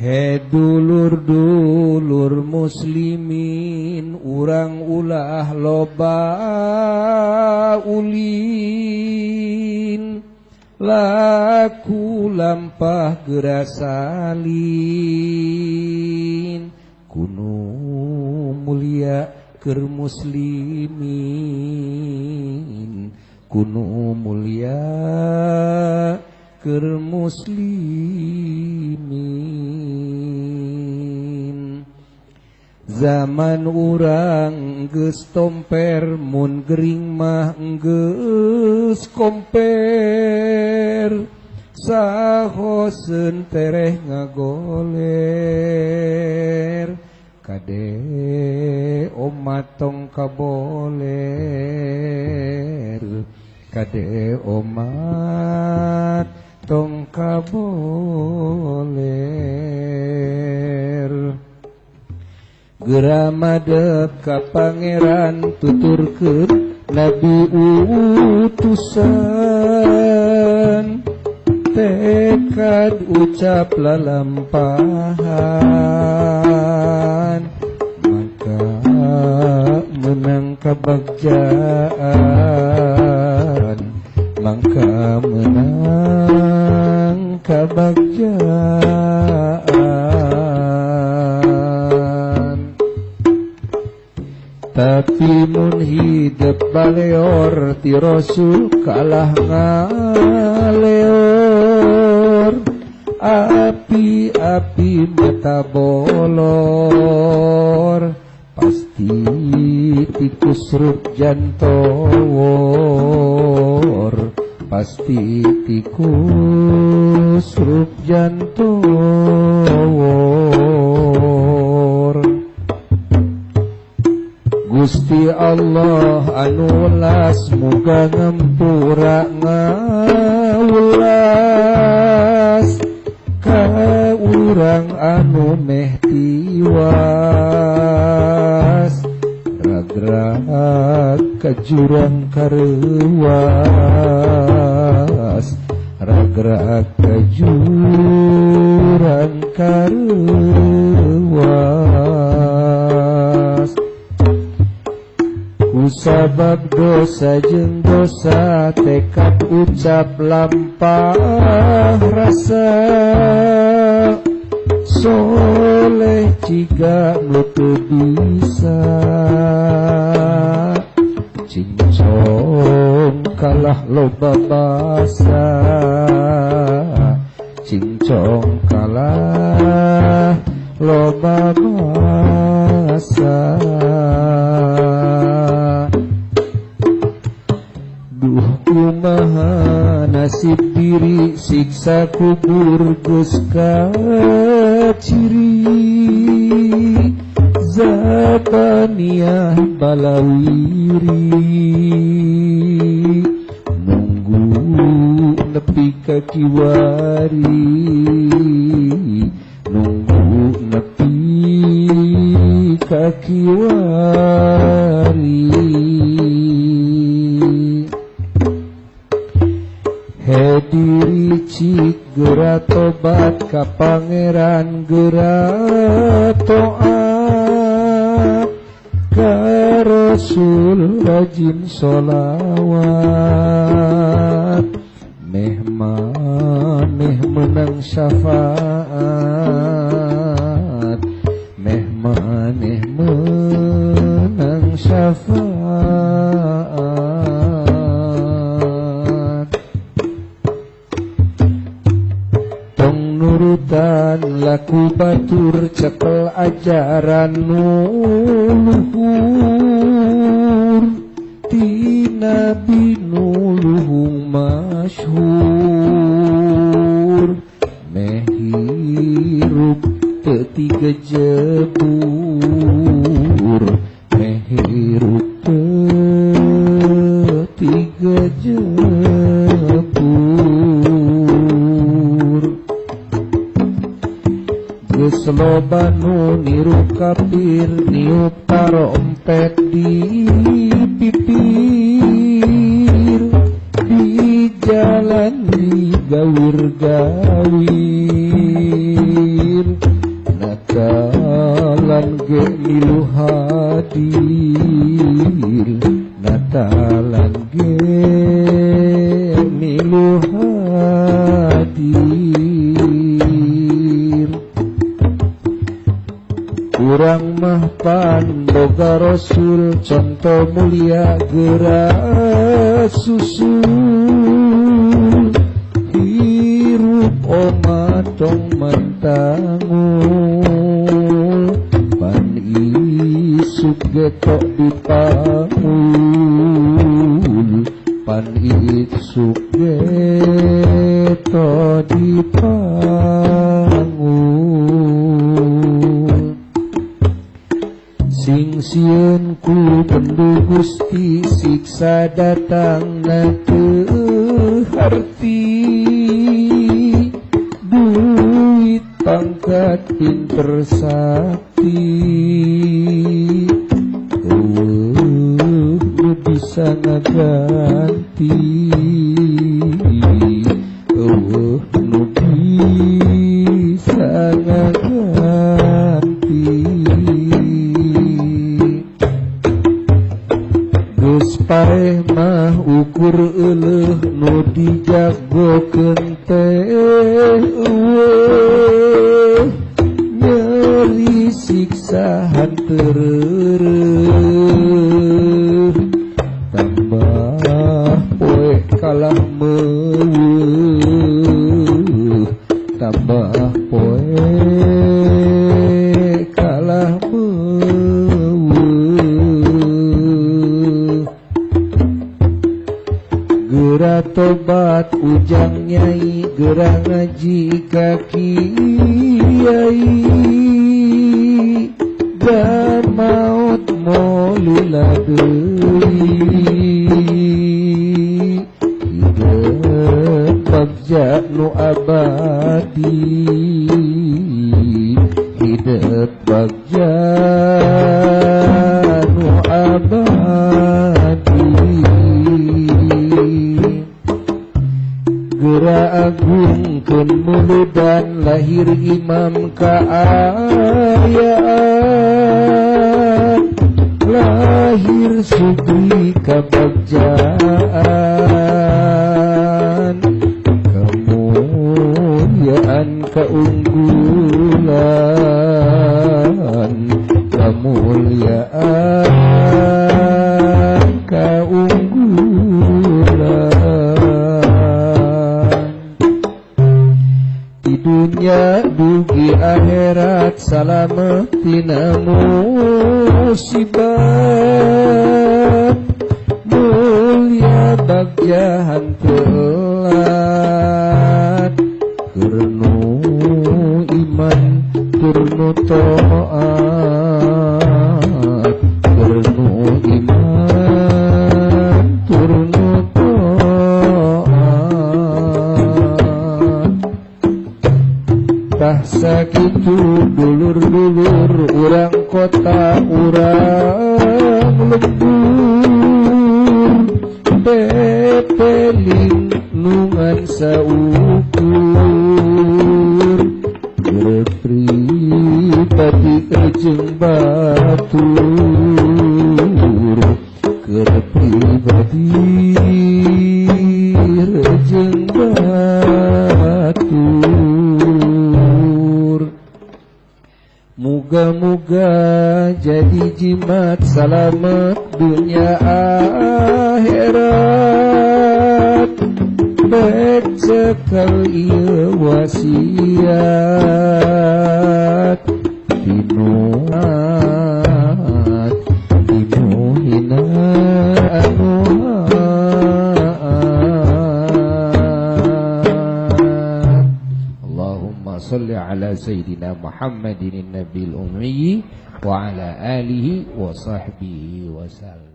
Hedulur-dulur muslimin urang ulah loba ulin. Laku lampah gerasalin kuno mulia ker muslimin. Kuno mulia keur muslimin. Zaman urang geus tomper mun gering mah geus komper. Sahoseun tereh ngagoler. Kade omatong kaboler. Kade omat tong kaboler Geramadep ka pangeran tuturkeun Nabi utusan. Tekad ucap lalampahan maka menang kebagjaan. Maka menang kebagjaan tapi mun hidup baleor ti rasul kalah ngaleor. Api-api mata bolor pasti tikus ruk jantowor pasti tikus ruk jantor Gusti Allah anulas muga ngempura ngawulas. Ka urang anu meh tiwas. Ragrat ka jurang karuan ragrag ka jurang kareuwas Kusabab dosa jeung dosa tekad ucap lampah rasa. Soleh ciga nutu bisa. Cincong kalah loba basa cincong kalah loba basa Duh kumaha nasib diri siksa kubur geus ciri Zabaniyah balawiri nepi ka kiwari nunggu nepi ka kiwari Hediri cik gera tobat ka pangeran gera toat ka Rasul rajin solawat syafaat. Meh maneh menang syafaat. Tong nurutan laku batur cekel ajaran nuluhur. Ti nabi nuluhung masyhur tiga jebur mehirup tiga jebur nu niru kapir niup tarompet di pipir. Di jalan di gawir gawir. iluha hati, natalan ge Milu hati, kurang mah pandoga rasul contoh mulia gerak susu. Hirup omatong mentah getok dipangul pan isuk getok dipangul sing sieun ku pendu Gusti siksa datang na harti. Duit pangkat pinter sakti ganti eueuh nu bisa ganti geus pareh mah ukur euleuh nu dijagokeun teh eueuh nyeri siksa hanteureuh kiai gerah ngaji ka kiai da maut molula deui hideung bagja nu abadi hidup bagja lahir Imam keayaan. Lahir Sugri Kabagja tina musibah mulia bagjahan telat kurnu iman kurnu to'at daerah sakitju dulur-dulur urang kota urang lembur pepelin nungan saukur Repri tapi ejeng batur. Kerpribadi hijimat salamet dunya akhirat. Becekal iya wasiat. Dinuat صل على سيدنا محمد النبي الأمي وعلى آله وصحبه وسلم.